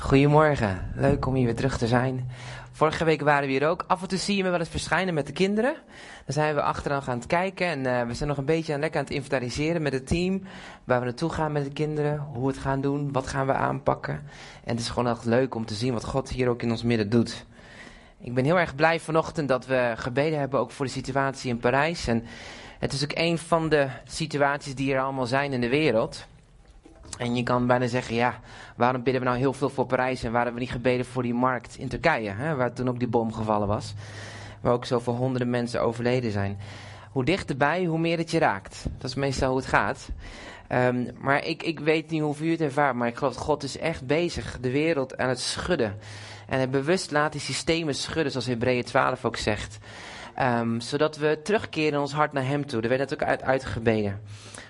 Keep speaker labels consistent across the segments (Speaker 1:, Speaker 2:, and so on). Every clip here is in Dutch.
Speaker 1: Goedemorgen, leuk om hier weer terug te zijn. Vorige week waren we hier ook. Af en toe zie je me wel eens verschijnen met de kinderen. Dan zijn we achteraan gaan kijken en uh, we zijn nog een beetje aan, lekker aan het inventariseren met het team. Waar we naartoe gaan met de kinderen, hoe we het gaan doen, wat gaan we aanpakken. En het is gewoon echt leuk om te zien wat God hier ook in ons midden doet. Ik ben heel erg blij vanochtend dat we gebeden hebben ook voor de situatie in Parijs. En het is ook een van de situaties die er allemaal zijn in de wereld. En je kan bijna zeggen, ja, waarom bidden we nou heel veel voor Parijs en waarom we niet gebeden voor die markt in Turkije, hè, waar toen ook die bom gevallen was. Waar ook zoveel honderden mensen overleden zijn. Hoe dichterbij, hoe meer het je raakt. Dat is meestal hoe het gaat. Um, maar ik, ik weet niet hoe u het ervaart, maar ik geloof dat God is echt bezig de wereld aan het schudden. En hij bewust laat die systemen schudden, zoals Hebreeën 12 ook zegt. Um, zodat we terugkeren in ons hart naar hem toe. Daar werd het ook uit, uitgebeden.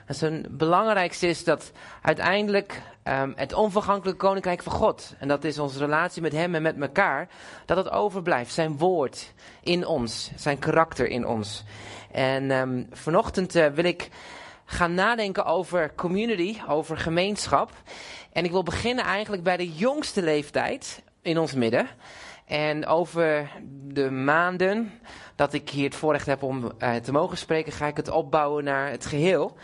Speaker 1: En het belangrijkste is dat uiteindelijk um, het onvergankelijke koninkrijk van God, en dat is onze relatie met Hem en met elkaar, dat het overblijft. Zijn woord in ons, zijn karakter in ons. En um, vanochtend uh, wil ik gaan nadenken over community, over gemeenschap. En ik wil beginnen eigenlijk bij de jongste leeftijd in ons midden. En over de maanden dat ik hier het voorrecht heb om uh, te mogen spreken, ga ik het opbouwen naar het geheel.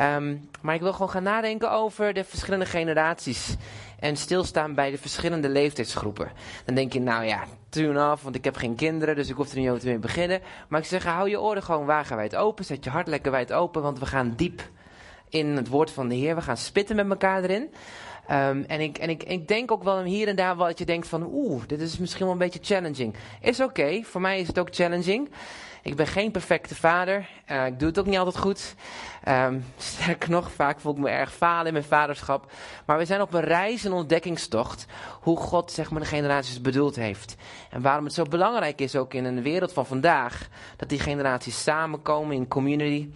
Speaker 1: Um, maar ik wil gewoon gaan nadenken over de verschillende generaties. En stilstaan bij de verschillende leeftijdsgroepen. Dan denk je, nou ja, tune af, want ik heb geen kinderen, dus ik hoef er niet over te beginnen. Maar ik zeg, hou je oren gewoon wagenwijd open. Zet je hart lekker wijd open, want we gaan diep in het woord van de Heer. We gaan spitten met elkaar erin. Um, en ik, en ik, ik denk ook wel hier en daar wat je denkt van, oeh, dit is misschien wel een beetje challenging. Is oké, voor mij is het ook challenging. Ik ben geen perfecte vader. Uh, ik doe het ook niet altijd goed. Um, sterker nog, vaak voel ik me erg falen in mijn vaderschap. Maar we zijn op een reis, een ontdekkingstocht. Hoe God zeg maar, de generaties bedoeld heeft. En waarom het zo belangrijk is ook in een wereld van vandaag. Dat die generaties samenkomen in community,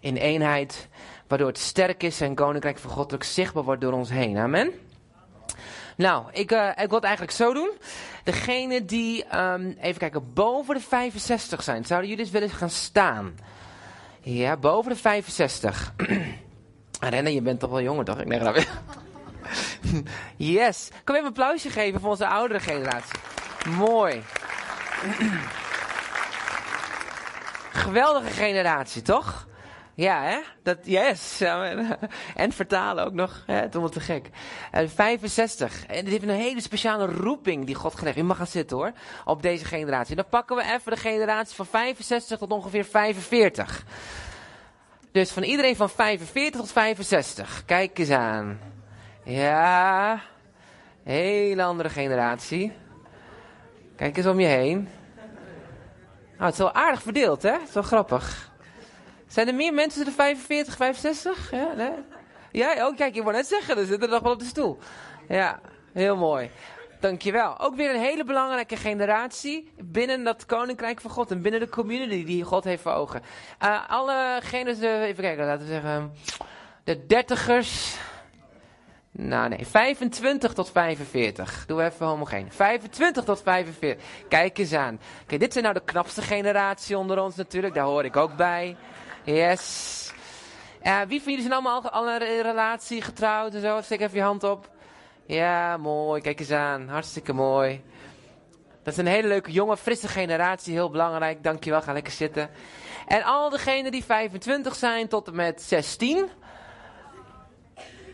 Speaker 1: in eenheid. Waardoor het sterk is en koninkrijk van God ook zichtbaar wordt door ons heen. Amen. Nou, ik, uh, ik wil het eigenlijk zo doen. Degene die, um, even kijken, boven de 65 zijn. Zouden jullie eens willen gaan staan? Ja, boven de 65. Rennen, je bent toch wel jonger, toch? Ik denk dat Yes. Kom even een applausje geven voor onze oudere generatie. Mooi. Geweldige generatie, toch? Ja, hè? Dat, yes. En vertalen ook nog. Het is te gek. Uh, 65. En dit heeft een hele speciale roeping die God geeft. Je mag gaan zitten hoor. Op deze generatie. Dan pakken we even de generatie van 65 tot ongeveer 45. Dus van iedereen van 45 tot 65. Kijk eens aan. Ja. Hele andere generatie. Kijk eens om je heen. Nou, het is wel aardig verdeeld, hè? Het is wel grappig. Zijn er meer mensen tussen de 45, 65? Ja, nee? ja oh, kijk, je wou net zeggen, er zitten er nog wel op de stoel. Ja, heel mooi. Dankjewel. Ook weer een hele belangrijke generatie binnen dat koninkrijk van God en binnen de community die God heeft voor ogen. Uh, allegenen, even kijken, laten we zeggen, de dertigers. Nou nee, 25 tot 45. Doe even homogeen. 25 tot 45. Kijk eens aan. Kijk, dit zijn nou de knapste generatie onder ons natuurlijk, daar hoor ik ook bij. Yes. Uh, wie van jullie zijn allemaal al een relatie, getrouwd en zo? Steek even je hand op. Ja, mooi. Kijk eens aan. Hartstikke mooi. Dat is een hele leuke, jonge, frisse generatie. Heel belangrijk. Dankjewel. Ga lekker zitten. En al degenen die 25 zijn tot en met 16.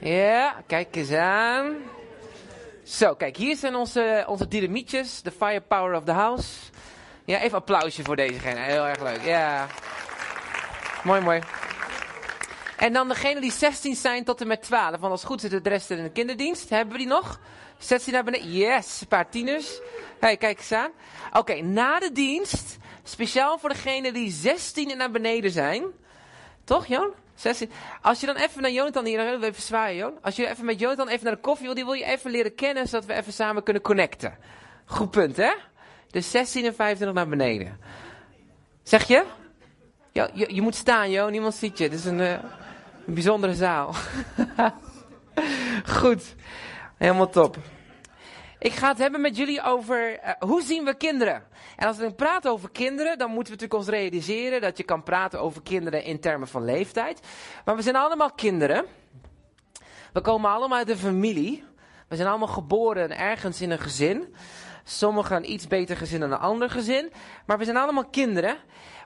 Speaker 1: Ja, kijk eens aan. Zo, kijk, hier zijn onze, onze dynamietjes. De firepower of the house. Ja, even applausje voor deze generatie. Heel erg leuk. Ja. Mooi, mooi. En dan degene die 16 zijn tot en met 12. Want als goed zit de rest in de kinderdienst. Hebben we die nog? 16 naar beneden. Yes, een paar tieners. hey, kijk eens aan. Oké, na de dienst. Speciaal voor degene die 16 en naar beneden zijn. Toch, Joon? 16. Als je dan even naar Jonathan hier, dan even zwaaien, Joon. Als je even met Jonathan even naar de koffie wil, die wil je even leren kennen, zodat we even samen kunnen connecten. Goed punt, hè? Dus 16 en 25 naar beneden. Zeg je? Je, je moet staan, joh. Niemand ziet je. Het is een, uh, een bijzondere zaal. Goed. Helemaal top. Ik ga het hebben met jullie over uh, hoe zien we kinderen. En als we praten over kinderen, dan moeten we natuurlijk ons realiseren dat je kan praten over kinderen in termen van leeftijd. Maar we zijn allemaal kinderen. We komen allemaal uit een familie We zijn allemaal geboren ergens in een gezin. Sommigen een iets beter gezin dan een ander gezin. Maar we zijn allemaal kinderen.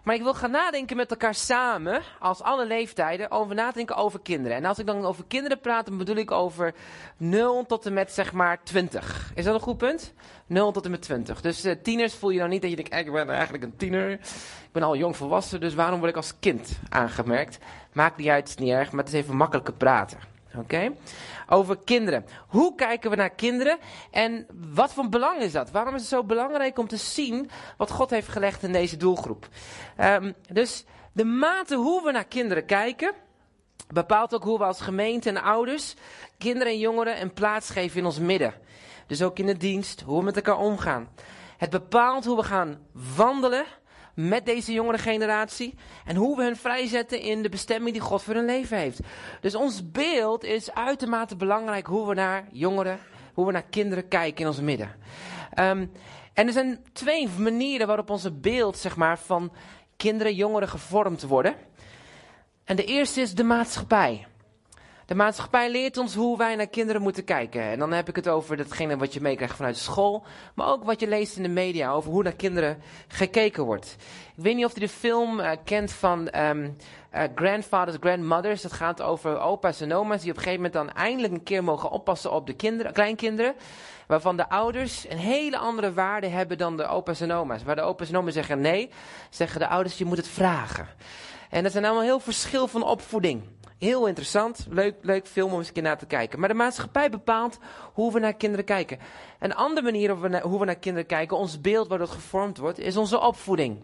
Speaker 1: Maar ik wil gaan nadenken met elkaar samen, als alle leeftijden, over nadenken over kinderen. En als ik dan over kinderen praat, dan bedoel ik over 0 tot en met zeg maar 20. Is dat een goed punt? 0 tot en met 20. Dus uh, tieners voel je dan niet dat je denkt, ik ben eigenlijk een tiener. Ik ben al jong volwassen, dus waarom word ik als kind aangemerkt? Maakt niet uit, is niet erg, maar het is even makkelijker praten. Oké? Over kinderen. Hoe kijken we naar kinderen en wat voor belang is dat? Waarom is het zo belangrijk om te zien wat God heeft gelegd in deze doelgroep? Um, dus de mate hoe we naar kinderen kijken, bepaalt ook hoe we als gemeente en ouders kinderen en jongeren een plaats geven in ons midden. Dus ook in de dienst, hoe we met elkaar omgaan. Het bepaalt hoe we gaan wandelen met deze jongere generatie. En hoe we hen vrijzetten in de bestemming die God voor hun leven heeft. Dus ons beeld is uitermate belangrijk hoe we naar jongeren, hoe we naar kinderen kijken in ons midden. Um, en er zijn twee manieren waarop onze beeld zeg maar, van kinderen, jongeren gevormd worden. En de eerste is de maatschappij. De maatschappij leert ons hoe wij naar kinderen moeten kijken. En dan heb ik het over datgene wat je meekrijgt vanuit school. Maar ook wat je leest in de media over hoe naar kinderen gekeken wordt. Ik weet niet of u de film uh, kent van um, uh, Grandfathers, Grandmothers. Dat gaat over opa's en oma's die op een gegeven moment dan eindelijk een keer mogen oppassen op de kinderen, kleinkinderen. Waarvan de ouders een hele andere waarde hebben dan de opa's en oma's. Waar de opa's en oma's zeggen nee, zeggen de ouders je moet het vragen. En dat is allemaal heel verschil van opvoeding. Heel interessant, leuk, leuk film om eens een keer naar te kijken. Maar de maatschappij bepaalt hoe we naar kinderen kijken. Een andere manier hoe we naar kinderen kijken, ons beeld waardoor het gevormd wordt, is onze opvoeding.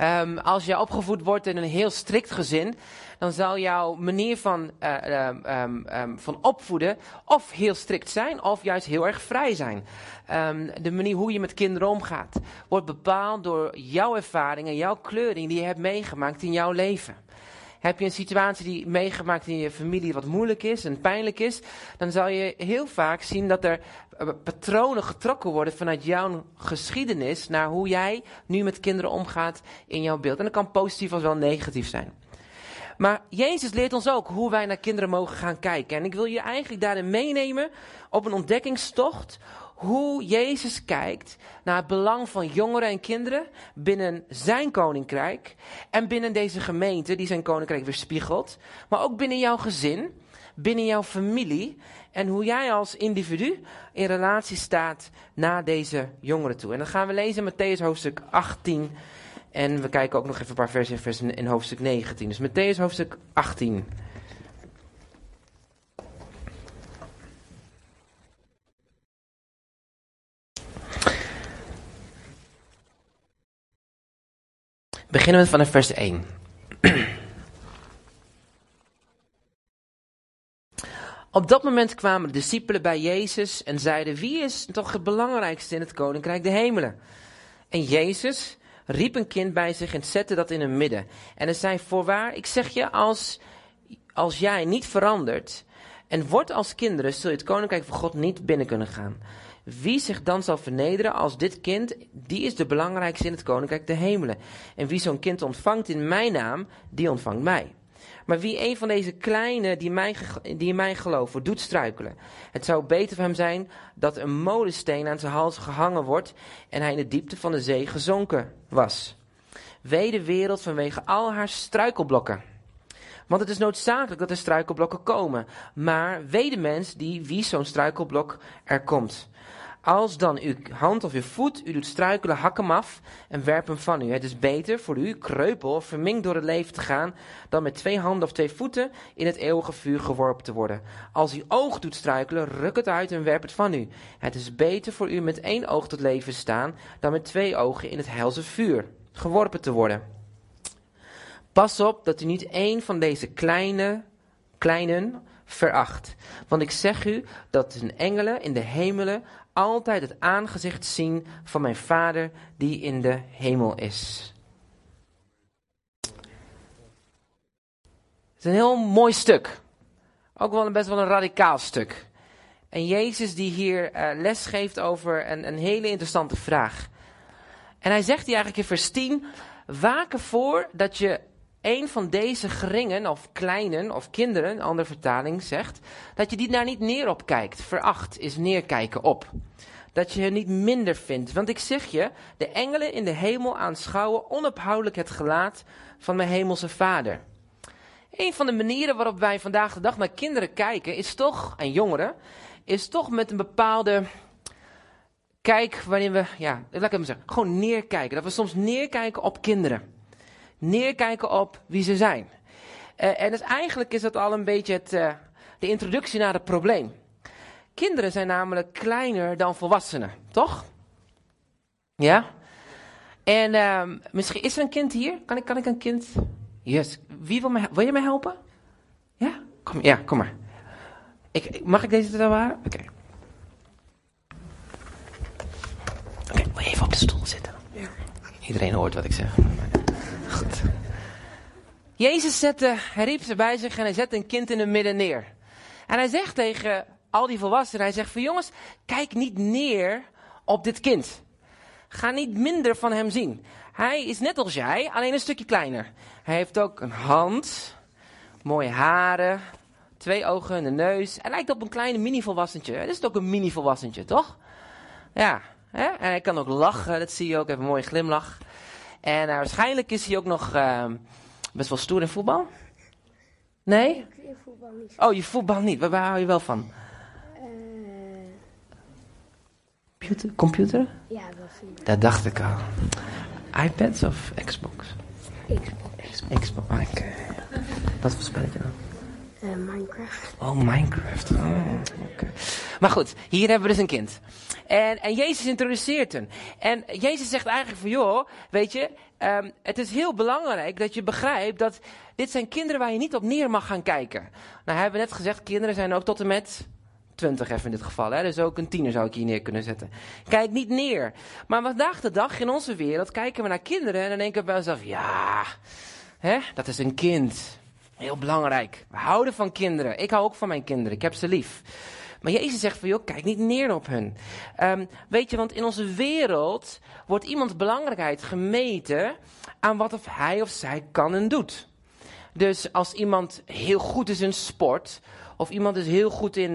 Speaker 1: Um, als je opgevoed wordt in een heel strikt gezin, dan zal jouw manier van, uh, um, um, van opvoeden of heel strikt zijn, of juist heel erg vrij zijn. de manier hoe je met kinderen omgaat, wordt bepaald door jouw ervaringen, jouw kleuring die je hebt meegemaakt in jouw leven. Heb je een situatie die meegemaakt in je familie wat moeilijk is en pijnlijk is, dan zal je heel vaak zien dat er eh, patronen getrokken worden vanuit jouw geschiedenis naar hoe jij nu met kinderen omgaat in jouw beeld. En dat kan positief als wel negatief zijn. Maar Jezus leert ons ook hoe wij naar kinderen mogen gaan kijken. En ik wil je eigenlijk daarin meenemen op een ontdekkingstocht hoe Jezus kijkt naar het belang van jongeren en kinderen binnen zijn koninkrijk en binnen deze gemeente die zijn koninkrijk weerspiegelt, maar ook binnen jouw gezin, binnen jouw familie en hoe jij als individu in relatie staat naar deze jongeren toe. En dan gaan we lezen in Matthäus hoofdstuk 18 en we kijken ook nog even een paar versen in hoofdstuk 19. Dus Matthäus hoofdstuk 18. Beginnen we vanaf vers 1. Op dat moment kwamen de discipelen bij Jezus en zeiden: Wie is toch het belangrijkste in het koninkrijk de hemelen? En Jezus riep een kind bij zich en zette dat in het midden. En hij zei: Voorwaar, ik zeg je, als, als jij niet verandert en wordt als kinderen, zul je het koninkrijk van God niet binnen kunnen gaan. Wie zich dan zal vernederen als dit kind, die is de belangrijkste in het koninkrijk de hemelen. En wie zo'n kind ontvangt in mijn naam, die ontvangt mij. Maar wie een van deze kleine die, mij, die in mij geloven doet struikelen. Het zou beter voor hem zijn dat een molensteen aan zijn hals gehangen wordt en hij in de diepte van de zee gezonken was. Wee de wereld vanwege al haar struikelblokken. Want het is noodzakelijk dat er struikelblokken komen. Maar wee de mens die wie zo'n struikelblok er komt. Als dan uw hand of uw voet u doet struikelen, hak hem af en werp hem van u. Het is beter voor u, kreupel of verminkt door het leven te gaan, dan met twee handen of twee voeten in het eeuwige vuur geworpen te worden. Als uw oog doet struikelen, ruk het uit en werp het van u. Het is beter voor u met één oog tot leven staan, dan met twee ogen in het helse vuur geworpen te worden. Pas op dat u niet één van deze kleine, kleinen veracht. Want ik zeg u dat een engelen in de hemelen altijd het aangezicht zien van mijn Vader die in de hemel is. Het is een heel mooi stuk. Ook wel een best wel een radicaal stuk. En Jezus die hier uh, les geeft over een, een hele interessante vraag. En hij zegt hier eigenlijk in vers 10, waak ervoor dat je een van deze geringen of kleinen of kinderen, een andere vertaling zegt, dat je die daar niet neer op kijkt. Veracht is neerkijken op. Dat je hen niet minder vindt. Want ik zeg je, de engelen in de hemel aanschouwen onophoudelijk het gelaat van mijn hemelse vader. Een van de manieren waarop wij vandaag de dag naar kinderen kijken, is toch, en jongeren, is toch met een bepaalde kijk waarin we, ja, laat ik het maar zeggen, gewoon neerkijken. Dat we soms neerkijken op kinderen. Neerkijken op wie ze zijn. Uh, en dus eigenlijk is dat al een beetje het, uh, de introductie naar het probleem. Kinderen zijn namelijk kleiner dan volwassenen, toch? Ja? En uh, misschien is er een kind hier? Kan ik, kan ik een kind? Yes. Wie wil, mij, wil je mij helpen? Ja? Kom, ja, kom maar. Ik, mag ik deze er waar? Oké. Okay. Oké, okay, even op de stoel zitten? Ja. Iedereen hoort wat ik zeg. Jezus zette, hij riep ze bij zich en hij zette een kind in het midden neer. En hij zegt tegen al die volwassenen, hij zegt van jongens, kijk niet neer op dit kind. Ga niet minder van hem zien. Hij is net als jij, alleen een stukje kleiner. Hij heeft ook een hand, mooie haren, twee ogen en een neus. Hij lijkt op een kleine mini-volwassentje. Dit is ook een mini-volwassentje, toch? Ja, hè? en hij kan ook lachen, dat zie je ook, hij heeft een mooie glimlach. En uh, waarschijnlijk is hij ook nog uh, best wel stoer in voetbal. Nee?
Speaker 2: Ik voetbal niet.
Speaker 1: Oh, je voetbal niet. Waar, waar hou je wel van?
Speaker 2: Uh...
Speaker 1: Computer? Computer?
Speaker 2: Ja, wel voetbal.
Speaker 1: Dat dacht ik al. iPads of Xbox?
Speaker 2: Xbox.
Speaker 1: Xbox, oké. Wat voor spelletje dan?
Speaker 2: Uh, Minecraft.
Speaker 1: Oh, Minecraft. Oh, okay. Maar goed, hier hebben we dus een kind. En, en Jezus introduceert hem. En Jezus zegt eigenlijk van, joh, weet je, um, het is heel belangrijk dat je begrijpt dat dit zijn kinderen waar je niet op neer mag gaan kijken. Nou, hebben we net gezegd, kinderen zijn ook tot en met 20 even in dit geval. Hè? Dus ook een tiener zou ik hier neer kunnen zetten. Kijk niet neer. Maar vandaag de dag in onze wereld kijken we naar kinderen en dan denken we bij onszelf, ja, hè, dat is een kind. Heel belangrijk. We houden van kinderen. Ik hou ook van mijn kinderen. Ik heb ze lief. Maar Jezus zegt van, joh, kijk niet neer op hun. Um, weet je, want in onze wereld wordt iemands belangrijkheid gemeten aan wat of hij of zij kan en doet. Dus als iemand heel goed is in sport, of iemand is heel goed in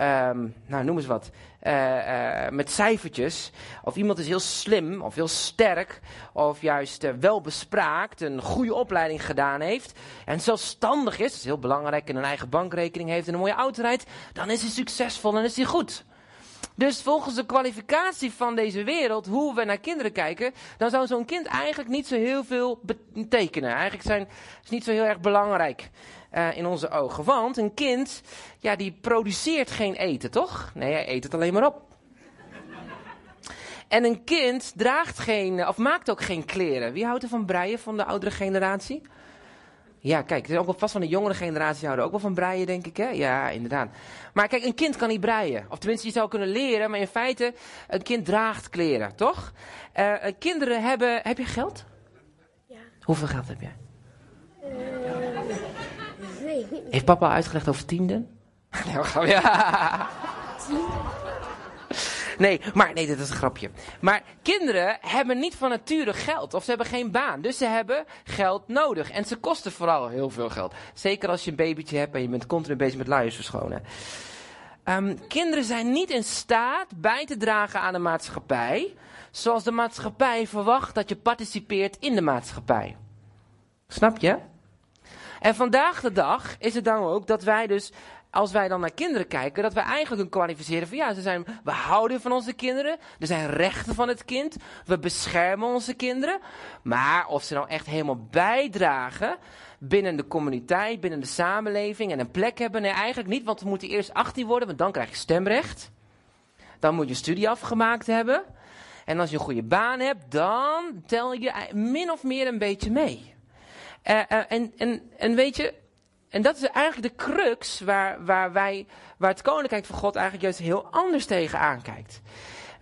Speaker 1: um, nou noem eens wat, uh, uh, met cijfertjes. Of iemand is heel slim of heel sterk, of juist uh, welbespraakt, een goede opleiding gedaan heeft. En zelfstandig is, dat is heel belangrijk, en een eigen bankrekening heeft en een mooie auto rijdt. Dan is hij succesvol en is hij goed. Dus volgens de kwalificatie van deze wereld, hoe we naar kinderen kijken, dan zou zo'n kind eigenlijk niet zo heel veel betekenen. Eigenlijk zijn, is niet zo heel erg belangrijk uh, in onze ogen. Want een kind, ja, die produceert geen eten, toch? Nee, hij eet het alleen maar op. En een kind draagt geen, of maakt ook geen kleren. Wie houdt er van breien van de oudere generatie? Ja, kijk, er is ook wel vast van de jongere generatie houden ook wel van breien, denk ik. Hè? Ja, inderdaad. Maar kijk, een kind kan niet breien. Of tenminste, je zou kunnen leren, maar in feite, een kind draagt kleren, toch? Uh, kinderen hebben. Heb je geld?
Speaker 2: Ja.
Speaker 1: Hoeveel geld heb jij?
Speaker 2: Uh,
Speaker 1: Heeft papa uitgelegd over tienden? Nee. Nee, maar nee, dit is een grapje. Maar kinderen hebben niet van nature geld of ze hebben geen baan. Dus ze hebben geld nodig. En ze kosten vooral heel veel geld. Zeker als je een babytje hebt en je bent continu bezig met luiers verschonen. Um, kinderen zijn niet in staat bij te dragen aan de maatschappij. Zoals de maatschappij verwacht dat je participeert in de maatschappij. Snap je? En vandaag de dag is het dan ook dat wij dus als wij dan naar kinderen kijken, dat we eigenlijk kunnen kwalificeren van ja, ze zijn, we houden van onze kinderen, er zijn rechten van het kind, we beschermen onze kinderen. Maar of ze nou echt helemaal bijdragen binnen de communiteit, binnen de samenleving en een plek hebben, nee eigenlijk niet, want we moeten eerst 18 worden, want dan krijg je stemrecht. Dan moet je studie afgemaakt hebben. En als je een goede baan hebt, dan tel je min of meer een beetje mee. Uh, uh, en, en, en weet je, en dat is eigenlijk de crux waar, waar, wij, waar het koninkrijk van God eigenlijk juist heel anders tegen aankijkt.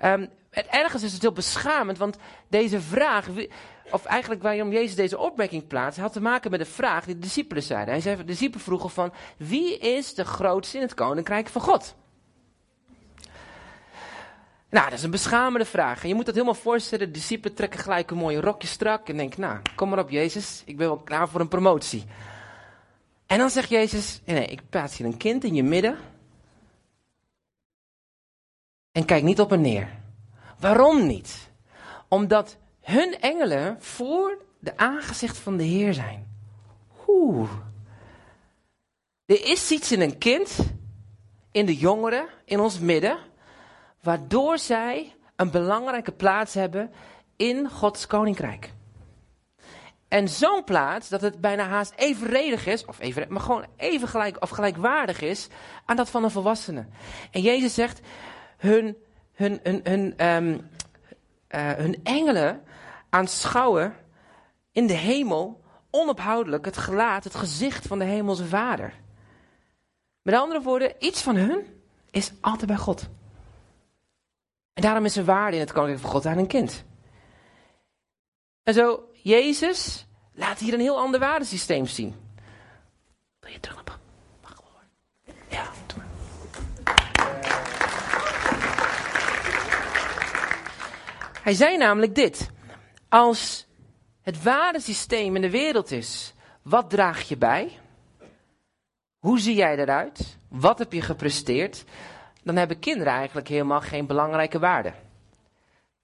Speaker 1: Um, het ergens is het heel beschamend, want deze vraag, of eigenlijk waarom Jezus deze opmerking plaatst, had te maken met de vraag die de discipelen zeiden. Hij zei, de discipelen vroegen van, wie is de grootste in het koninkrijk van God? Nou, dat is een beschamende vraag. En je moet dat helemaal voorstellen. De discipelen trekken gelijk een mooie rokje strak en denken, nou, kom maar op Jezus, ik ben wel klaar voor een promotie. En dan zegt Jezus, nee, ik plaats hier een kind in je midden. En kijk niet op en neer. Waarom niet? Omdat hun engelen voor de aangezicht van de Heer zijn. Oeh. Er is iets in een kind, in de jongeren, in ons midden, waardoor zij een belangrijke plaats hebben in Gods koninkrijk. En zo'n plaats dat het bijna haast evenredig is, of even, maar gewoon even gelijk, of gelijkwaardig is aan dat van een volwassene. En Jezus zegt, hun, hun, hun, hun, ehm, eh, hun engelen aanschouwen in de hemel onophoudelijk het gelaat, het gezicht van de hemelse vader. Met andere woorden, iets van hun is altijd bij God. En daarom is er waarde in het koninkrijk van God aan een kind. En zo, Jezus laat hier een heel ander waardesysteem zien. Wil je terug naar Mag wel hoor. Ja, doe maar. Hij zei namelijk dit. Als het waardesysteem in de wereld is, wat draag je bij? Hoe zie jij eruit? Wat heb je gepresteerd? Dan hebben kinderen eigenlijk helemaal geen belangrijke waarde.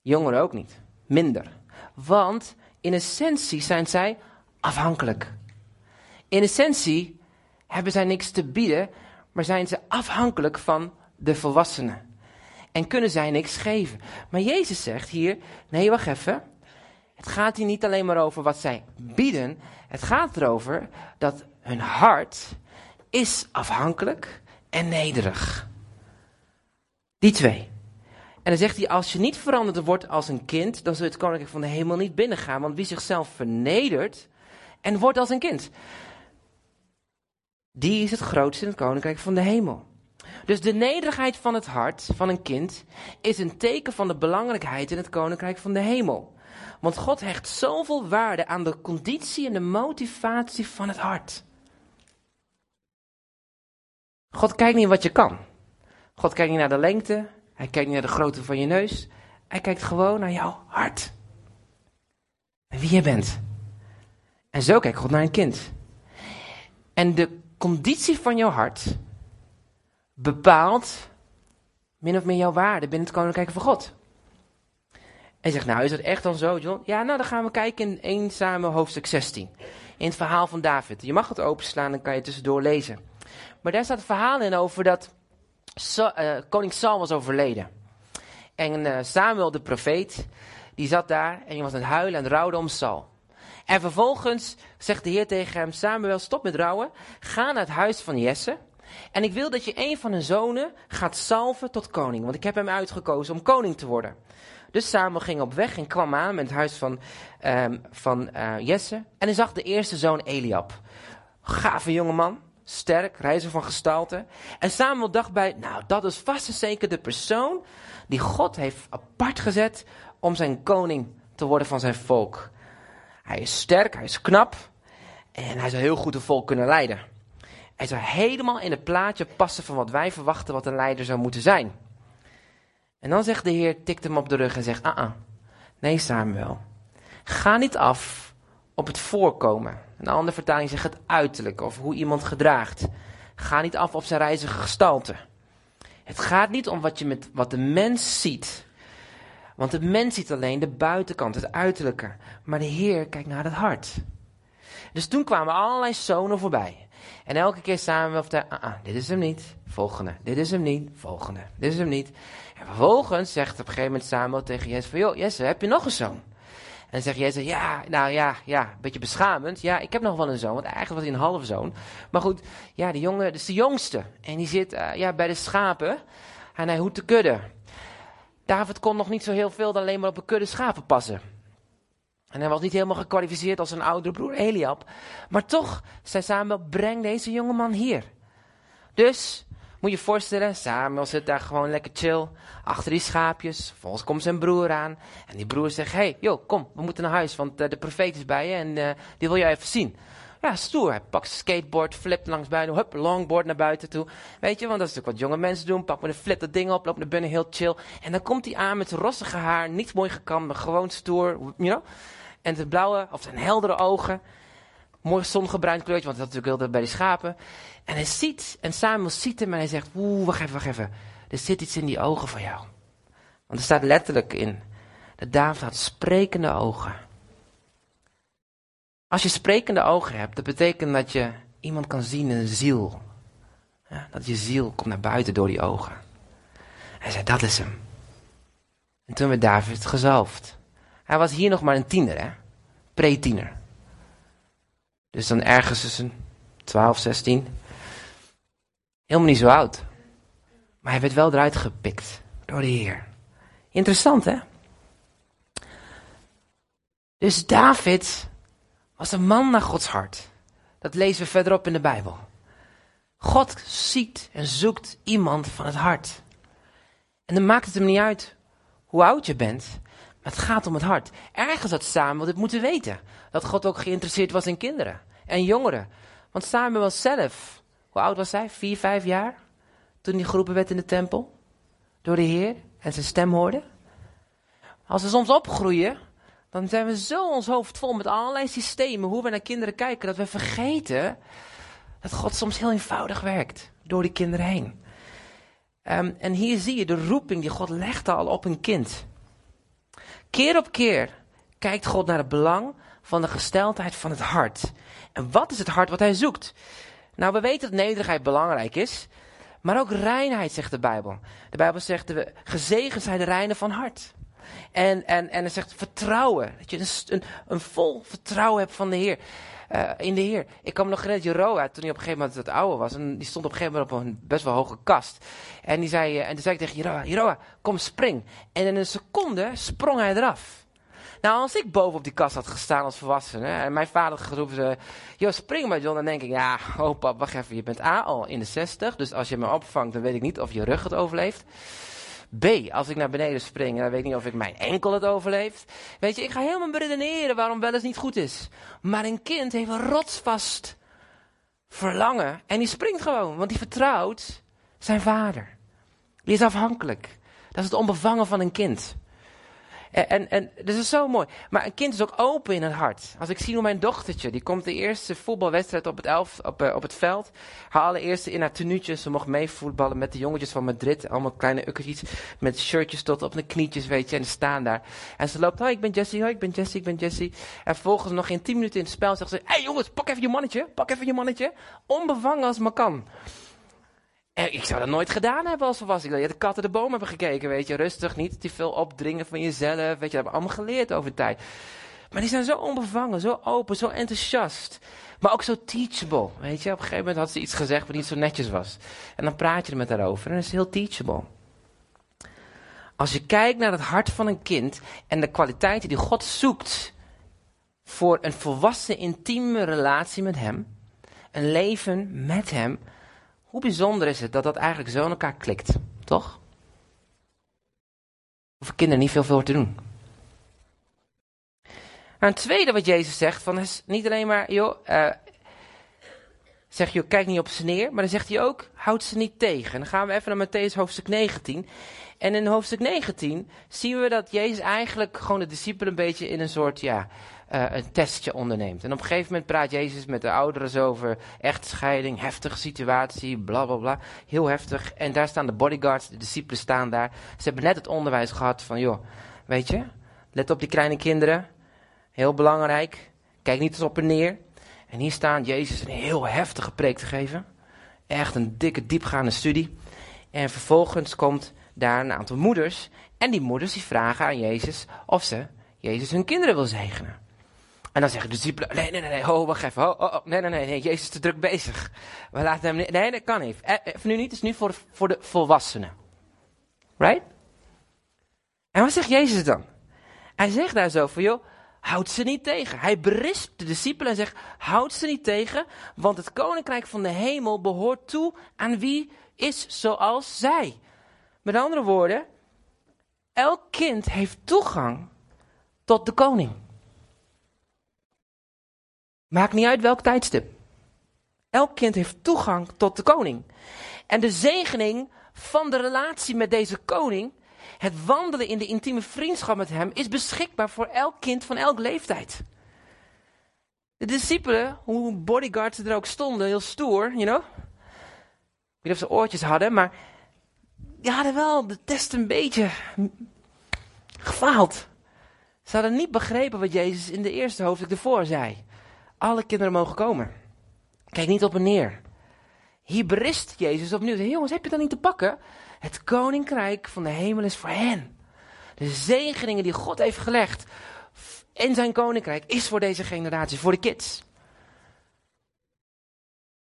Speaker 1: Jongeren ook niet. Minder. Want in essentie zijn zij afhankelijk. In essentie hebben zij niks te bieden, maar zijn ze afhankelijk van de volwassenen. En kunnen zij niks geven. Maar Jezus zegt hier: nee, wacht even. Het gaat hier niet alleen maar over wat zij bieden. Het gaat erover dat hun hart is afhankelijk en nederig. Die twee. En dan zegt hij, als je niet veranderd wordt als een kind, dan zul je het koninkrijk van de hemel niet binnengaan. Want wie zichzelf vernedert en wordt als een kind, die is het grootste in het koninkrijk van de hemel. Dus de nederigheid van het hart van een kind is een teken van de belangrijkheid in het koninkrijk van de hemel. Want God hecht zoveel waarde aan de conditie en de motivatie van het hart. God kijkt niet wat je kan. God kijkt niet naar de lengte. Hij kijkt niet naar de grootte van je neus. Hij kijkt gewoon naar jouw hart. En wie je bent. En zo kijkt God naar een kind. En de conditie van jouw hart bepaalt min of meer jouw waarde binnen het koninkrijk van God. En zegt, nou is dat echt dan zo, John? Ja, nou dan gaan we kijken in 1 Samuel hoofdstuk 16. In het verhaal van David. Je mag het openslaan, dan kan je tussendoor lezen. Maar daar staat een verhaal in over dat uh, koning Saul was overleden. En uh, Samuel de profeet, die zat daar en hij was aan het huilen en rouwde om Saul. En vervolgens zegt de Heer tegen hem, Samuel, stop met rouwen, ga naar het huis van Jesse. En ik wil dat je een van hun zonen gaat salven tot koning, want ik heb hem uitgekozen om koning te worden. Dus Samuel ging op weg en kwam aan met het huis van, um, van uh, Jesse. En hij zag de eerste zoon Eliab. Gave jongeman, sterk, reizen van gestalte. En Samuel dacht bij, nou dat is vast en zeker de persoon die God heeft apart gezet om zijn koning te worden van zijn volk. Hij is sterk, hij is knap en hij zou heel goed een volk kunnen leiden. Hij zou helemaal in het plaatje passen van wat wij verwachten wat een leider zou moeten zijn. En dan zegt de Heer, tikt hem op de rug en zegt, ah, ah nee Samuel, ga niet af op het voorkomen. Een andere vertaling zegt het uiterlijk of hoe iemand gedraagt. Ga niet af op zijn reizige gestalte. Het gaat niet om wat, je met, wat de mens ziet. Want de mens ziet alleen de buitenkant, het uiterlijke. Maar de Heer kijkt naar het hart. Dus toen kwamen allerlei zonen voorbij. En elke keer of de, ah, ah, dit is hem niet, volgende, dit is hem niet, volgende, dit is hem niet. En vervolgens zegt op een gegeven moment Samuel tegen Jesse van, joh Jesse, heb je nog een zoon? En dan zegt Jesse, ja, nou ja, ja, een beetje beschamend. Ja, ik heb nog wel een zoon, want eigenlijk was hij een halve zoon. Maar goed, ja, de jongen, dat is de jongste. En die zit uh, ja, bij de schapen en hij hoedt de kudde. David kon nog niet zo heel veel dan alleen maar op een kudde schapen passen. En hij was niet helemaal gekwalificeerd als zijn oudere broer Eliab. Maar toch zei Samuel, breng deze jongeman hier. Dus, moet je je voorstellen, Samuel zit daar gewoon lekker chill. Achter die schaapjes. Vervolgens komt zijn broer aan. En die broer zegt, hey, joh, kom, we moeten naar huis. Want uh, de profeet is bij je en uh, die wil je even zien. Ja, stoer. Hij pakt zijn skateboard, flipt langs buiten, hup, longboard naar buiten toe. Weet je, want dat is natuurlijk wat jonge mensen doen. Pak met een flip dat ding op, loopt naar binnen, heel chill. En dan komt hij aan met zijn rossige haar, niet mooi gekamd, maar gewoon stoer, you know. En zijn blauwe, of zijn heldere ogen. Mooi zongebruind kleurtje, want dat is natuurlijk heel bij die schapen. En hij ziet, en Samuel ziet hem en hij zegt, oeh, wacht even, wacht even. Er zit iets in die ogen van jou. Want er staat letterlijk in, dat David had sprekende ogen. Als je sprekende ogen hebt, dat betekent dat je iemand kan zien in een ziel. Ja, dat je ziel komt naar buiten door die ogen. Hij zei, dat is hem. En toen werd David gezalfd. Hij was hier nog maar een tiener, hè? Pre-tiener. Dus dan ergens tussen 12, 16. Helemaal niet zo oud. Maar hij werd wel eruit gepikt door de Heer. Interessant, hè? Dus David was een man naar Gods hart. Dat lezen we verderop in de Bijbel. God ziet en zoekt iemand van het hart. En dan maakt het hem niet uit hoe oud je bent, maar het gaat om het hart. Ergens had Samuel dit moeten weten. Dat God ook geïnteresseerd was in kinderen en jongeren. Want Samuel zelf, hoe oud was hij? Vier, vijf jaar? Toen hij geroepen werd in de tempel. Door de Heer en zijn stem hoorde. Als we soms opgroeien, dan zijn we zo ons hoofd vol met allerlei systemen, hoe we naar kinderen kijken, dat we vergeten dat God soms heel eenvoudig werkt door die kinderen heen. Um, en hier zie je de roeping die God legde al op een kind. Keer op keer kijkt God naar het belang van de gesteldheid van het hart. En wat is het hart wat hij zoekt? Nou, we weten dat nederigheid belangrijk is, maar ook reinheid, zegt de Bijbel. De Bijbel zegt, gezegend zijn de reinen van hart. En, en, en zegt vertrouwen. Dat je een, een, een vol vertrouwen hebt van de Heer. Uh, in de Heer. Ik kwam nog net Jeroa toen hij op een gegeven moment het oude was. En die stond op een gegeven moment op een best wel hoge kast. En, die zei, uh, en toen zei ik tegen Jeroa, Jeroa, kom spring. En in een seconde sprong hij eraf. Nou, als ik boven op die kast had gestaan als volwassene en mijn vader geroepen joh, spring maar John, dan denk ik, ja, oh pap, wacht even, je bent A al in de 60, dus als je me opvangt, dan weet ik niet of je rug het overleeft. B, als ik naar beneden spring, dan weet ik niet of ik mijn enkel het overleeft. Weet je, ik ga helemaal beredeneren waarom wel eens niet goed is. Maar een kind heeft een rotsvast verlangen en die springt gewoon, want die vertrouwt zijn vader. Die is afhankelijk. Dat is het onbevangen van een kind. En, en, dat is zo mooi. Maar een kind is ook open in het hart. Als ik zie hoe mijn dochtertje, die komt de eerste voetbalwedstrijd op het, elf, op, uh, op het veld. Haar allereerste in haar tenuutje. Ze mocht meevoetballen met de jongetjes van Madrid. Allemaal kleine ukkertjes met shirtjes tot op de knietjes, weet je. En staan daar. En ze loopt, hoi, ik ben Jessie, hoi, ik ben Jessie, ik ben Jessie. En volgens nog geen tien minuten in het spel zegt ze, hé hey, jongens, pak even je mannetje, pak even je mannetje. Onbevangen als maar kan. En ik zou dat nooit gedaan hebben als volwassen. Ik had de katten de boom hebben gekeken, weet je. Rustig, niet te veel opdringen van jezelf. Weet je, dat hebben we allemaal geleerd over tijd. Maar die zijn zo onbevangen, zo open, zo enthousiast. Maar ook zo teachable, weet je. Op een gegeven moment had ze iets gezegd wat niet zo netjes was. En dan praat je er met haar over en dat is heel teachable. Als je kijkt naar het hart van een kind en de kwaliteiten die God zoekt voor een volwassen intieme relatie met hem, een leven met hem, hoe bijzonder is het dat dat eigenlijk zo in elkaar klikt, toch? Hoeven kinderen niet veel voor te doen. Nou, een tweede wat Jezus zegt, van is niet alleen maar, joh, uh, zeg je, kijk niet op ze neer, maar dan zegt hij ook, houd ze niet tegen. dan gaan we even naar Matthäus hoofdstuk 19. En in hoofdstuk 19 zien we dat Jezus eigenlijk gewoon de discipelen een beetje in een soort, ja, uh, een testje onderneemt. En op een gegeven moment praat Jezus met de ouderen over echtscheiding, heftige situatie, bla bla bla. Heel heftig. En daar staan de bodyguards, de discipelen staan daar. Ze hebben net het onderwijs gehad van, joh, weet je, let op die kleine kinderen. Heel belangrijk. Kijk niet eens op en neer. En hier staan Jezus een heel heftige preek te geven. Echt een dikke, diepgaande studie. En vervolgens komt daar een aantal moeders. En die moeders die vragen aan Jezus of ze Jezus hun kinderen wil zegenen. En dan zeggen de discipelen, nee, nee, nee, oh, wacht even, oh, oh, nee, nee, nee, Jezus is te druk bezig. We laten hem nee, dat kan niet. Eh, even nu niet, het is nu voor, voor de volwassenen. Right? En wat zegt Jezus dan? Hij zegt daar zo van, joh, houd ze niet tegen. Hij berispt de discipelen en zegt, houd ze niet tegen, want het koninkrijk van de hemel behoort toe aan wie is zoals zij. Met andere woorden, elk kind heeft toegang tot de koning. Maakt niet uit welk tijdstip. Elk kind heeft toegang tot de koning. En de zegening van de relatie met deze koning, het wandelen in de intieme vriendschap met hem, is beschikbaar voor elk kind van elke leeftijd. De discipelen, hoe bodyguards er ook stonden, heel stoer, you know. Ik weet niet of ze oortjes hadden, maar die hadden wel de test een beetje gefaald. Ze hadden niet begrepen wat Jezus in de eerste hoofdstuk ervoor zei. Alle kinderen mogen komen. Kijk niet op en neer. Hier Jezus opnieuw. Jongens, heb je dat niet te pakken? Het koninkrijk van de hemel is voor hen. De zegeningen die God heeft gelegd in zijn koninkrijk is voor deze generatie, voor de kids.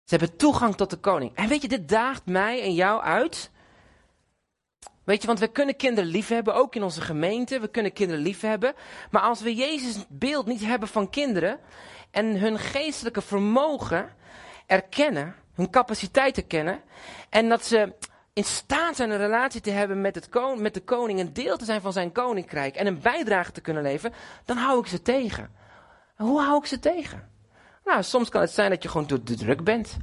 Speaker 1: Ze hebben toegang tot de koning. En weet je, dit daagt mij en jou uit. Weet je, want we kunnen kinderen lief hebben, ook in onze gemeente. We kunnen kinderen lief hebben. Maar als we Jezus beeld niet hebben van kinderen en hun geestelijke vermogen erkennen, hun capaciteit erkennen, en dat ze in staat zijn een relatie te hebben met, het kon, met de koning, een deel te zijn van zijn koninkrijk en een bijdrage te kunnen leveren, dan hou ik ze tegen. En hoe hou ik ze tegen? Nou, soms kan het zijn dat je gewoon te druk bent.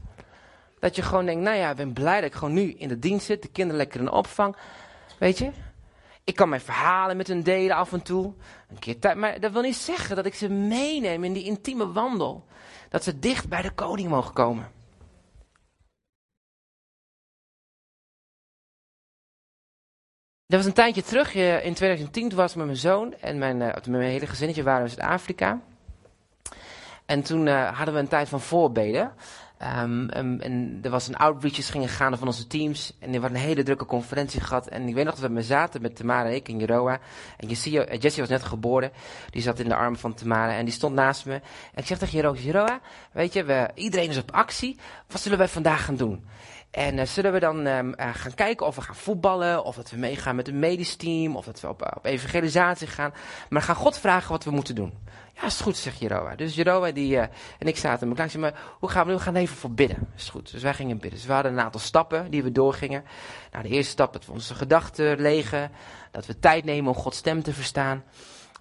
Speaker 1: Dat je gewoon denkt, nou ja, ik ben blij dat ik gewoon nu in de dienst zit, de kinderen lekker in de opvang. Weet je? Ik kan mijn verhalen met hun delen af en toe. Een keer. Maar dat wil niet zeggen dat ik ze meeneem in die intieme wandel. Dat ze dicht bij de koning mogen komen. Dat was een tijdje terug, in 2010, toen was ik met mijn zoon en mijn, uh, met mijn hele gezinnetje waren we in Zuid-Afrika. En toen uh, hadden we een tijd van voorbeden. Um, en er was een outreaches gingen gaan van onze teams. En er was een hele drukke conferentie gehad. En ik weet nog dat we me zaten met Tamara en ik en Jeroa. En Jessie was net geboren. Die zat in de armen van Tamara en die stond naast me. En ik zeg tegen Jeroa, Jeroa, weet je, we, iedereen is op actie. Wat zullen wij vandaag gaan doen? En uh, zullen we dan um, uh, gaan kijken of we gaan voetballen, of dat we meegaan met een medisch team, of dat we op, uh, op evangelisatie gaan. Maar gaan God vragen wat we moeten doen. Ja, is goed, zegt Jeroa. Dus Jeroa die, en ik zaten me klaar. Ik zei, maar hoe gaan we nu? We gaan even voor bidden. Is goed. Dus wij gingen bidden. Dus we hadden een aantal stappen die we doorgingen. Nou, de eerste stap, dat we onze gedachten legen. Dat we tijd nemen om Gods stem te verstaan.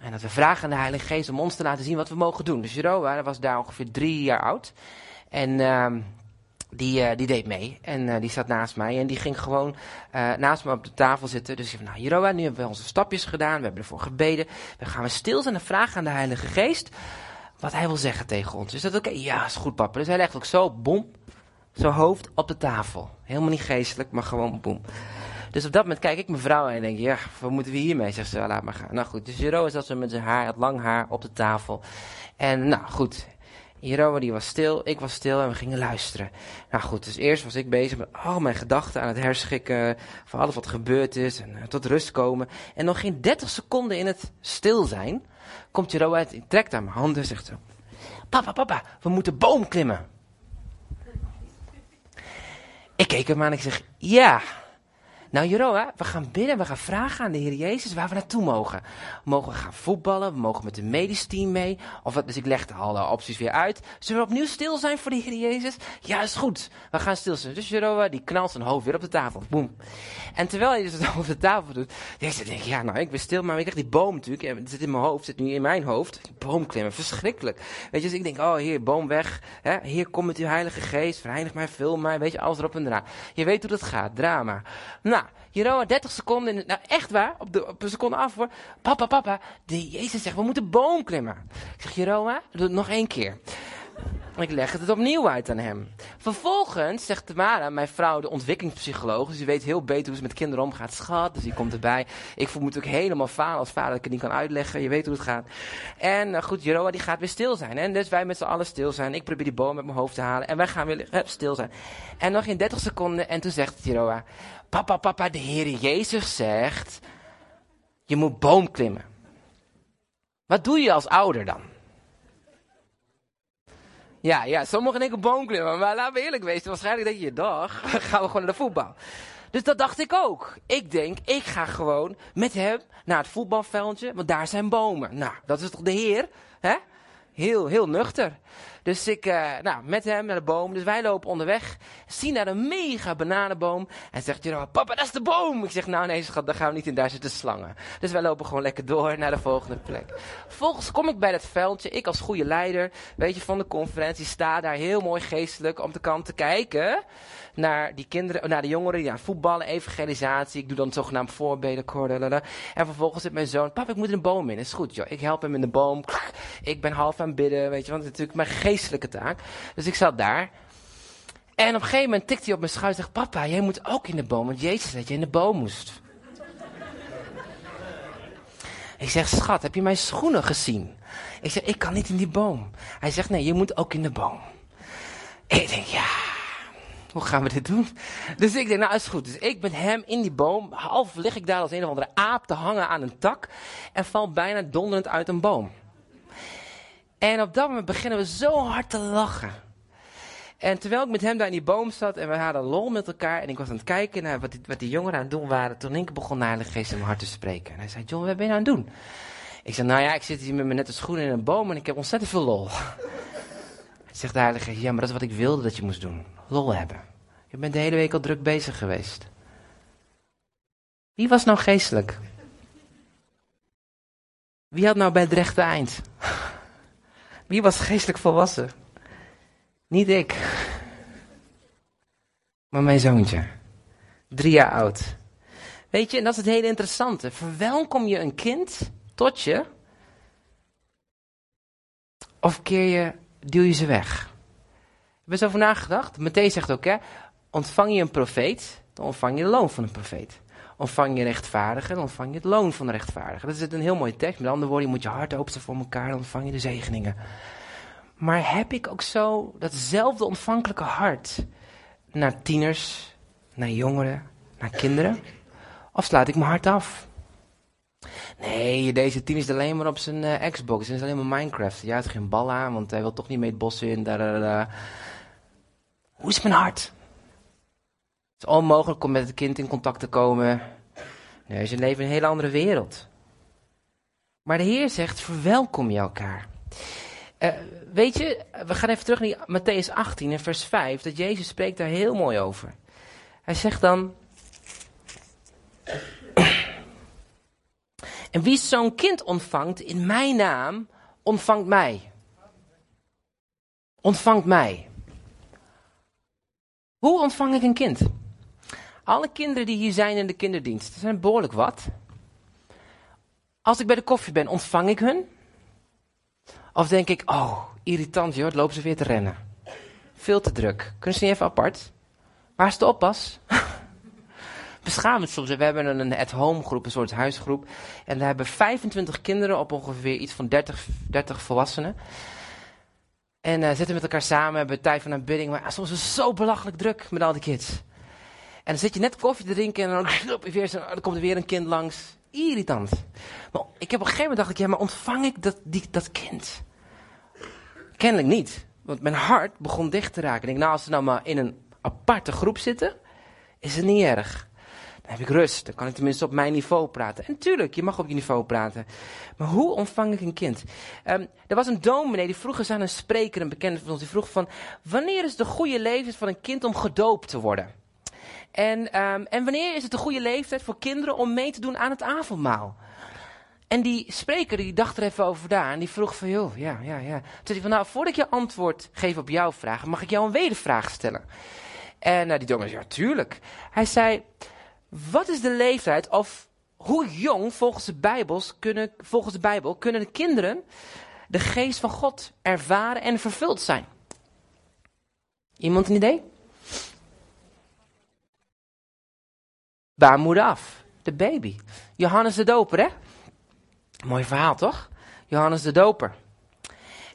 Speaker 1: En dat we vragen aan de Heilige Geest om ons te laten zien wat we mogen doen. Dus Jeroa was daar ongeveer drie jaar oud. En die, uh, die deed mee en uh, die zat naast mij en die ging gewoon uh, naast me op de tafel zitten. Dus ik zei, nou Jeroa, nu hebben we onze stapjes gedaan, we hebben ervoor gebeden. We gaan we stil zijn en vragen aan de Heilige Geest wat hij wil zeggen tegen ons. Is dat oké? Ja, is goed papa. Dus hij legt ook zo, bom, zijn hoofd op de tafel. Helemaal niet geestelijk, maar gewoon boem. Dus op dat moment kijk ik mijn vrouw en denk, ja, wat moeten we hiermee? Zegt ze, laat maar gaan. Nou goed, dus Jeroa zat zo met zijn haar, het lang haar, op de tafel. En nou goed, Jeroen die was stil, ik was stil en we gingen luisteren. Nou goed, dus eerst was ik bezig met al mijn gedachten aan het herschikken van alles wat gebeurd is en uh, tot rust komen. En nog geen 30 seconden in het stil zijn, komt Jeroen uit, trekt aan mijn handen en zegt zo, papa, papa, we moeten boom klimmen. Ik keek hem aan en ik zeg, ja. Nou Jeroa, we gaan bidden, we gaan vragen aan de Heer Jezus waar we naartoe mogen. Mogen we gaan voetballen, we mogen met een medisch team mee. Of, dus ik legde alle opties weer uit. Zullen we opnieuw stil zijn voor de Heer Jezus? Ja, is goed. We gaan stil zijn. Dus Jeroa, die knalt zijn hoofd weer op de tafel. Boom. En terwijl hij dus het over de tafel doet, denk ik, ja nou, ik ben stil, maar ik krijg die boom natuurlijk. Het zit in mijn hoofd, zit nu in mijn hoofd. Boom klimmen, verschrikkelijk. Weet je, dus ik denk, oh hier, boom weg. Hè? Hier komt met uw heilige geest, vereinig mij, vul mij, weet je, alles erop en eraan. Je weet hoe dat gaat, drama. Nou, Jeroen, 30 seconden, nou echt waar, op, de, op een seconde af hoor. Papa, papa, de Jezus zegt, we moeten boom klimmen. Ik zeg, Jeroen, doe het nog één keer. Ik leg het opnieuw uit aan hem. Vervolgens zegt Tamara, mijn vrouw, de ontwikkelingspsycholoog, dus die weet heel beter hoe ze met kinderen omgaat. Schat, dus die komt erbij. Ik voel me natuurlijk helemaal falen als vader dat ik het niet kan uitleggen. Je weet hoe het gaat. En uh, goed, Jeroen die gaat weer stil zijn. En dus wij met z'n allen stil zijn. Ik probeer die boom met mijn hoofd te halen. En wij gaan weer stil zijn. En nog in 30 seconden. En toen zegt Jeroen, papa, papa, de Heer Jezus zegt, je moet boom klimmen. Wat doe je als ouder dan? Ja, ja, sommigen denken boom klimmen, maar laten we eerlijk wezen, waarschijnlijk denk je, dag, gaan we gewoon naar de voetbal. Dus dat dacht ik ook. Ik denk, ik ga gewoon met hem naar het voetbalveldje, want daar zijn bomen. Nou, dat is toch de Heer, hè? Heel, heel nuchter. Dus ik, uh, nou, met hem naar de boom. Dus wij lopen onderweg. Zien daar een mega bananenboom. En zegt Jeroen, papa, dat is de boom. Ik zeg, nou nee, schat, daar gaan we niet in. Daar zitten slangen. Dus wij lopen gewoon lekker door naar de volgende plek. Vervolgens kom ik bij dat veldje. Ik als goede leider, weet je, van de conferentie, sta daar heel mooi geestelijk om de kant te kijken naar die kinderen, naar de jongeren aan voetballen, evangelisatie. Ik doe dan zogenaamd voorbeden, koorden. En vervolgens zit mijn zoon, papa, ik moet in een boom in. Is goed, joh. Ik help hem in de boom. Ik ben half aan bidden, weet je, want natuurlijk geestelijke taak. Dus ik zat daar. En op een gegeven moment tikt hij op mijn schouder en zegt, papa, jij moet ook in de boom, want Jezus dat je in de boom moest. Ik zeg, schat, heb je mijn schoenen gezien? Ik zeg, ik kan niet in die boom. Hij zegt, nee, je moet ook in de boom. Ik denk, ja, hoe gaan we dit doen? Dus ik denk, nou is goed. Dus ik ben hem in die boom. Half lig ik daar als een of andere aap te hangen aan een tak. En val bijna donderend uit een boom. En op dat moment beginnen we zo hard te lachen. En terwijl ik met hem daar in die boom zat en we hadden lol met elkaar. En ik was aan het kijken naar wat die, wat die jongeren aan het doen waren. Toen ik begon naar de geest in mijn hart te spreken. En hij zei, John, wat ben je nou aan het doen? Ik zei, nou ja, ik zit hier met mijn nette schoenen in een boom en ik heb ontzettend veel lol. Zegt de Geest, ja, maar dat is wat ik wilde dat je moest doen. Lol hebben. Je bent de hele week al druk bezig geweest. Wie was nou geestelijk? Wie had nou bij het rechte eind? Wie was geestelijk volwassen? Niet ik. Maar mijn zoontje. Drie jaar oud. Weet je, en dat is het hele interessante. Verwelkom je een kind tot je? Of keer je duw je ze weg. Heb je eens over nagedacht? Matthäus zegt ook, hè, ontvang je een profeet, dan ontvang je de loon van een profeet. Ontvang je rechtvaardige, dan ontvang je het loon van de rechtvaardige. Dat is een heel mooie tekst. Met andere woorden, je moet je hart openen voor elkaar, dan ontvang je de zegeningen. Maar heb ik ook zo datzelfde ontvankelijke hart naar tieners, naar jongeren, naar kinderen? Of slaat ik mijn hart af? Nee, deze team is alleen maar op zijn uh, Xbox. En is alleen maar Minecraft. Ja, het geen bal aan, want hij wil toch niet mee het bos in. Da, da, da. Hoe is mijn hart? Het is onmogelijk om met het kind in contact te komen. Nee, ze leven in een hele andere wereld. Maar de Heer zegt, verwelkom je elkaar. Uh, weet je, we gaan even terug naar Matthäus 18 en vers 5. Dat Jezus spreekt daar heel mooi over. Hij zegt dan... En wie zo'n kind ontvangt in mijn naam, ontvangt mij. Ontvangt mij. Hoe ontvang ik een kind? Alle kinderen die hier zijn in de kinderdienst, er zijn behoorlijk wat. Als ik bij de koffie ben, ontvang ik hun? Of denk ik, oh, irritant joh, lopen ze weer te rennen. Veel te druk. Kunnen ze niet even apart? Waar is de oppas? beschamend soms. We hebben een at-home groep, een soort huisgroep. En daar hebben 25 kinderen op ongeveer iets van 30, 30 volwassenen. En uh, zitten met elkaar samen, hebben tijd van aanbidding. Maar soms is het zo belachelijk druk met al die kids. En dan zit je net koffie te drinken en dan, weer komt er weer een kind langs. Irritant. Maar ik heb op een gegeven moment dacht ik, ja, maar ontvang ik dat, die, dat kind? Kennelijk niet. Want mijn hart begon dicht te raken. Ik denk, nou, als ze nou maar in een aparte groep zitten, is het niet erg. Dan heb ik rust. Dan kan ik tenminste op mijn niveau praten. En tuurlijk, je mag op je niveau praten. Maar hoe ontvang ik een kind? Um, er was een dominee die vroeg eens aan een spreker, een bekende van ons, die vroeg van... Wanneer is de goede leeftijd van een kind om gedoopt te worden? En, um, en wanneer is het de goede leeftijd voor kinderen om mee te doen aan het avondmaal? En die spreker die dacht er even over daar en die vroeg van, joh, ja, ja, ja. Toen zei van, nou, voordat ik je antwoord geef op jouw vraag, mag ik jou een wedervraag stellen? En uh, die dominee zei, ja, tuurlijk. Hij zei, wat is de leeftijd of hoe jong volgens de, Bijbels kunnen, volgens de Bijbel kunnen de kinderen de geest van God ervaren en vervuld zijn? Iemand een idee? Baarmoeder af. De baby. Johannes de Doper, hè? Mooi verhaal, toch? Johannes de Doper.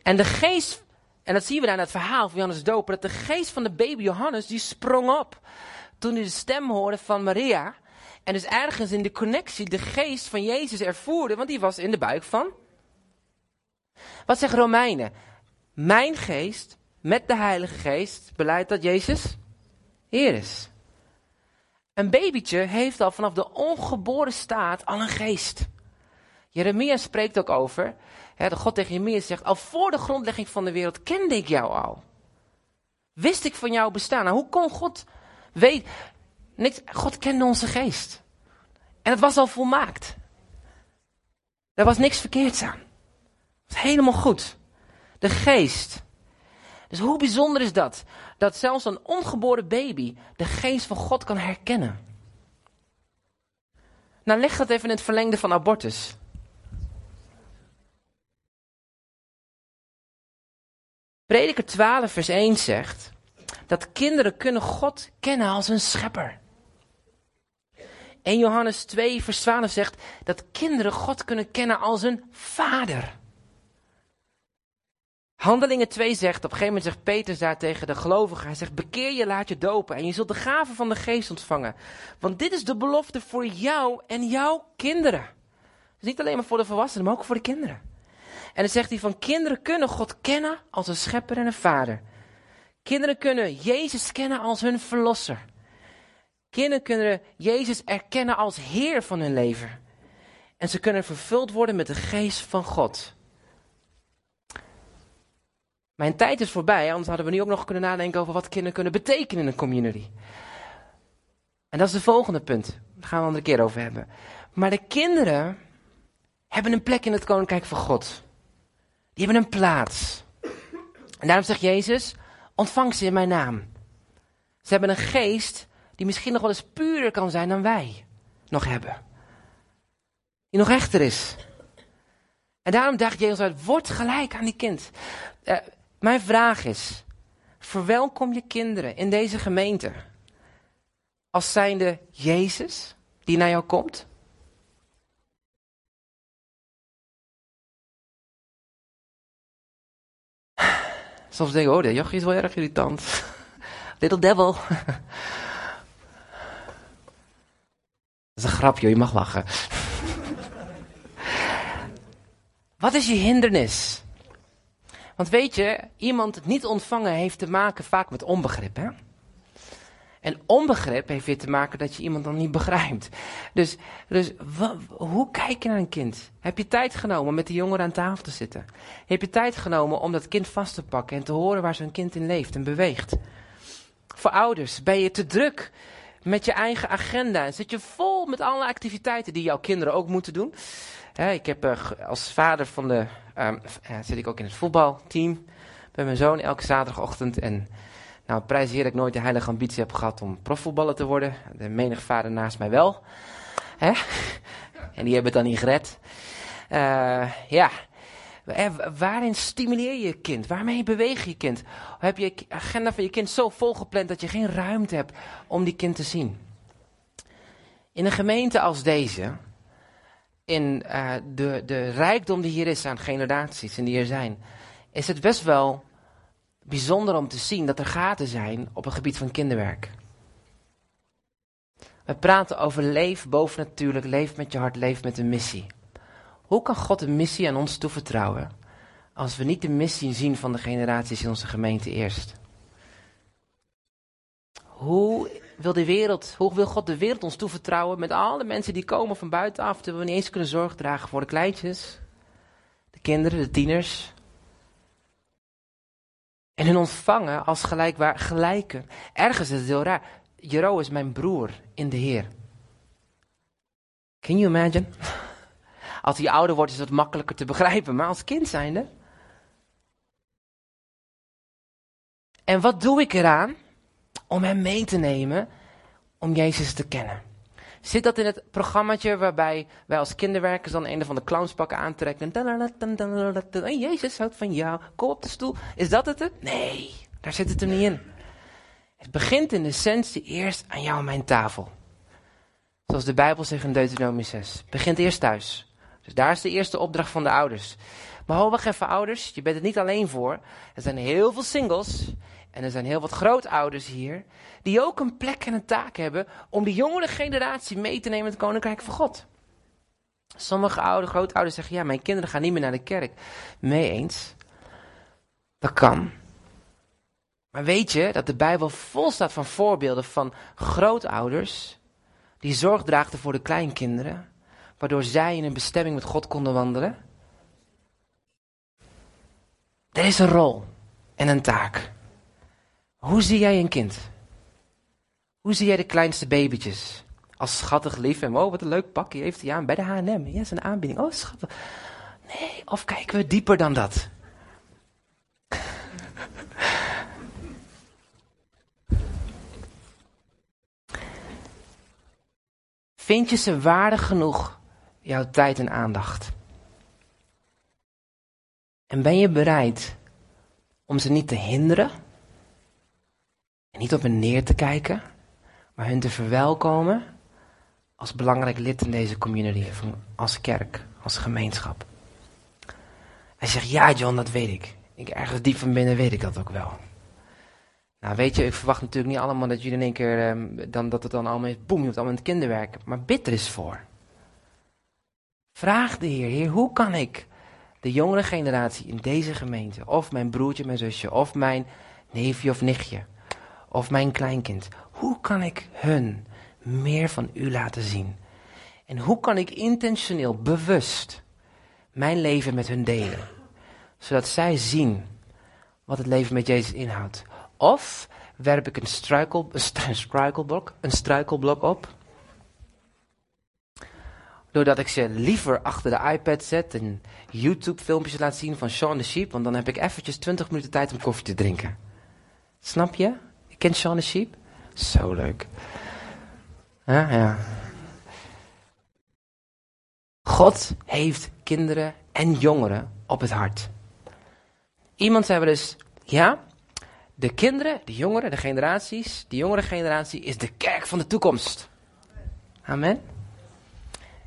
Speaker 1: En de geest, en dat zien we daar in het verhaal van Johannes de Doper, dat de geest van de baby Johannes, die sprong op toen hij de stem hoorde van Maria. En dus ergens in de connectie de geest van Jezus ervoerde, want die was in de buik van. Wat zegt Romeinen? Mijn geest met de Heilige Geest beleidt dat Jezus Heer is. Een babytje heeft al vanaf de ongeboren staat al een geest. Jeremia spreekt ook over, hè, de God tegen Jeremia zegt, al voor de grondlegging van de wereld kende ik jou al. Wist ik van jouw bestaan. Nou, hoe kon God weten? Niks, God kende onze geest. En het was al volmaakt. Er was niks verkeerds aan. Het was helemaal goed. De geest. Dus hoe bijzonder is dat? Dat zelfs een ongeboren baby de geest van God kan herkennen. Nou, leg dat even in het verlengde van abortus. Prediker 12, vers 1 zegt dat kinderen kunnen God kennen als een schepper. En Johannes 2, vers 12 zegt dat kinderen God kunnen kennen als een vader. Handelingen 2 zegt, op een gegeven moment zegt Peter daar tegen de gelovigen, hij zegt, bekeer je, laat je dopen en je zult de gave van de geest ontvangen. Want dit is de belofte voor jou en jouw kinderen. Dus niet alleen maar voor de volwassenen, maar ook voor de kinderen. En dan zegt hij van, kinderen kunnen God kennen als een schepper en een vader. Kinderen kunnen Jezus kennen als hun verlosser. Kinderen kunnen Jezus erkennen als Heer van hun leven. En ze kunnen vervuld worden met de geest van God. Mijn tijd is voorbij, anders hadden we nu ook nog kunnen nadenken over wat kinderen kunnen betekenen in een community. En dat is het volgende punt. Daar gaan we een andere keer over hebben. Maar de kinderen hebben een plek in het koninkrijk van God. Die hebben een plaats. En daarom zegt Jezus: ontvang ze in mijn naam. Ze hebben een geest die misschien nog wel eens puurder kan zijn dan wij nog hebben. Die nog echter is. En daarom dacht Jezus uit, word gelijk aan die kind. Uh, mijn vraag is, verwelkom je kinderen in deze gemeente als zijnde Jezus die naar jou komt? Soms denk ik, oh, de jochie is wel erg irritant. Little devil. Dat is een grapje, je mag lachen. Wat is je hindernis? Want weet je, iemand het niet ontvangen heeft te maken vaak met onbegrip. Hè? En onbegrip heeft weer te maken dat je iemand dan niet begrijpt. Dus, dus hoe kijk je naar een kind? Heb je tijd genomen om met die jongeren aan tafel te zitten? Heb je tijd genomen om dat kind vast te pakken en te horen waar zo'n kind in leeft en beweegt? Voor ouders, ben je te druk met je eigen agenda en zit je vol met alle activiteiten die jouw kinderen ook moeten doen? Ik heb uh, als vader van de, um, zit ik ook in het voetbalteam bij mijn zoon elke zaterdagochtend en nou, prijs dat ik nooit de heilige ambitie heb gehad om profvoetballer te worden. De menig vader naast mij wel. Hè? En die hebben het dan niet gered. Uh, ja, waarin stimuleer je je kind? Waarmee beweeg je kind? Heb je agenda van je kind zo volgepland dat je geen ruimte hebt om die kind te zien? In een gemeente als deze, in uh, de, de rijkdom die hier is aan generaties en die er zijn, is het best wel bijzonder om te zien dat er gaten zijn op het gebied van kinderwerk. We praten over leef bovennatuurlijk, leef met je hart, leef met een missie. Hoe kan God een missie aan ons toevertrouwen als we niet de missie zien van de generaties in onze gemeente eerst? Hoe wil, de wereld, hoe wil God de wereld ons toevertrouwen met alle mensen die komen van buitenaf, terwijl we niet eens kunnen zorg dragen voor de kleintjes, de kinderen, de tieners? En hun ontvangen als gelijkwaar, gelijken. Ergens is het heel raar. Jero is mijn broer in de Heer. Can you imagine? Als hij ouder wordt is het makkelijker te begrijpen, maar als kind zijnde. En wat doe ik eraan? Om hem mee te nemen, om Jezus te kennen. Zit dat in het programmaatje waarbij wij als kinderwerkers dan een van de clownspakken aantrekken? En Jezus houdt van jou, kom op de stoel. Is dat het? Nee, daar zit het er niet in. Het begint in de essentie eerst aan jou mijn tafel. Zoals de Bijbel zegt in Deuteronomie 6. Het begint eerst thuis. Dus daar is de eerste opdracht van de ouders. Maar ho, wacht even ouders, je bent het niet alleen voor. Er zijn heel veel singles en er zijn heel wat grootouders hier, die ook een plek en een taak hebben om de jongere generatie mee te nemen in het Koninkrijk van God. Sommige oude, grootouders zeggen, ja, mijn kinderen gaan niet meer naar de kerk. Mee eens. Dat kan. Maar weet je dat de Bijbel vol staat van voorbeelden van grootouders die zorg draagden voor de kleinkinderen, waardoor zij in een bestemming met God konden wandelen? Er is een rol en een taak. Hoe zie jij een kind? Hoe zie jij de kleinste babytjes? Als schattig lief en oh wat een leuk pakje heeft hij aan bij de H&M. Ja, een aanbieding. Oh schattig. Nee, of kijken we dieper dan dat? Vind je ze waardig genoeg, jouw tijd en aandacht? En ben je bereid om ze niet te hinderen? En niet op hen neer te kijken, maar hun te verwelkomen als belangrijk lid in deze community, als kerk, als gemeenschap. Hij zegt, ja John, dat weet ik. Ik ergens diep van binnen weet ik dat ook wel. Nou, weet je, ik verwacht natuurlijk niet allemaal dat jullie in één keer, um, dan, dat het dan allemaal is, boem, je hoeft allemaal in het kinderwerk. Maar bid er eens voor. Vraag de Heer, Heer, hoe kan ik de jongere generatie in deze gemeente, of mijn broertje, mijn zusje, of mijn neefje of nichtje, of mijn kleinkind, hoe kan ik hun meer van u laten zien? En hoe kan ik intentioneel, bewust, mijn leven met hun delen? Zodat zij zien wat het leven met Jezus inhoudt. Of werp ik een, struikel, een struikelblok, een struikelblok op. Doordat ik ze liever achter de iPad zet en YouTube filmpjes laat zien van Sean the Sheep. Want dan heb ik eventjes 20 minuten tijd om koffie te drinken. Snap je? Kent Sean the Sheep? Zo leuk. Ja. God heeft kinderen en jongeren op het hart. Iemand zei wel eens, ja, de kinderen, de jongeren, de generaties, de jongere generatie is de kerk van de toekomst. Amen.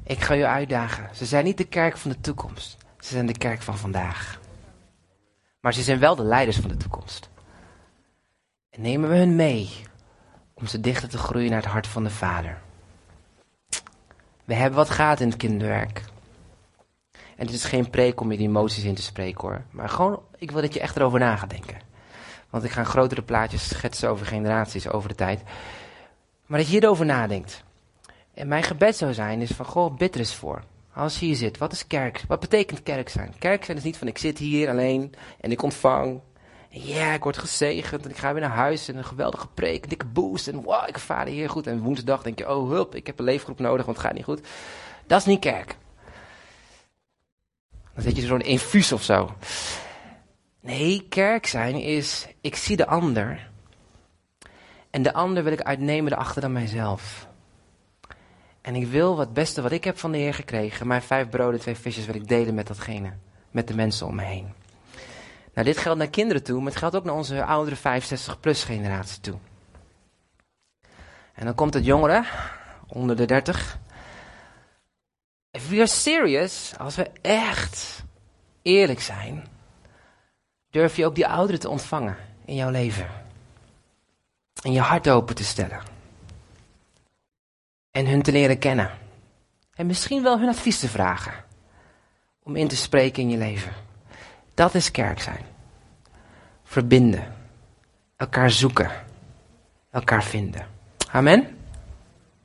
Speaker 1: Ik ga je uitdagen. Ze zijn niet de kerk van de toekomst. Ze zijn de kerk van vandaag. Maar ze zijn wel de leiders van de toekomst. En nemen we hun mee om ze dichter te groeien naar het hart van de Vader. We hebben wat gaat in het kinderwerk. En dit is geen preek om je emoties in te spreken hoor. Maar gewoon, ik wil dat je echt erover na gaat denken. Want ik ga grotere plaatjes schetsen over generaties, over de tijd. Maar dat je hierover nadenkt. En mijn gebed zou zijn, is van, goh, bid er eens voor. Als je hier zit, wat is kerk? Wat betekent kerk zijn? Kerk zijn is niet van, ik zit hier alleen en ik ontvang. Ja, ik word gezegend en ik ga weer naar huis en een geweldige preek, een dikke boost. En wow, ik ervaar hier goed. En woensdag denk je, oh hulp, ik heb een leefgroep nodig, want het gaat niet goed. Dat is niet kerk. Dan zit je zo'n infuus of zo. Nee, kerk zijn is, ik zie de ander. En de ander wil ik uitnemen achter dan mijzelf. En ik wil wat beste wat ik heb van de Heer gekregen, mijn vijf broden, twee visjes, wil ik delen met datgene. Met de mensen om me heen. Nou, dit geldt naar kinderen toe, maar het geldt ook naar onze oudere 65-plus generatie toe. En dan komt het jongeren, onder de 30. If we are serious, als we echt eerlijk zijn, durf je ook die ouderen te ontvangen in jouw leven. En je hart open te stellen. En hun te leren kennen. En misschien wel hun advies te vragen. Om in te spreken in je leven. Dat is kerk zijn. Verbinden. Elkaar zoeken. Elkaar vinden. Amen.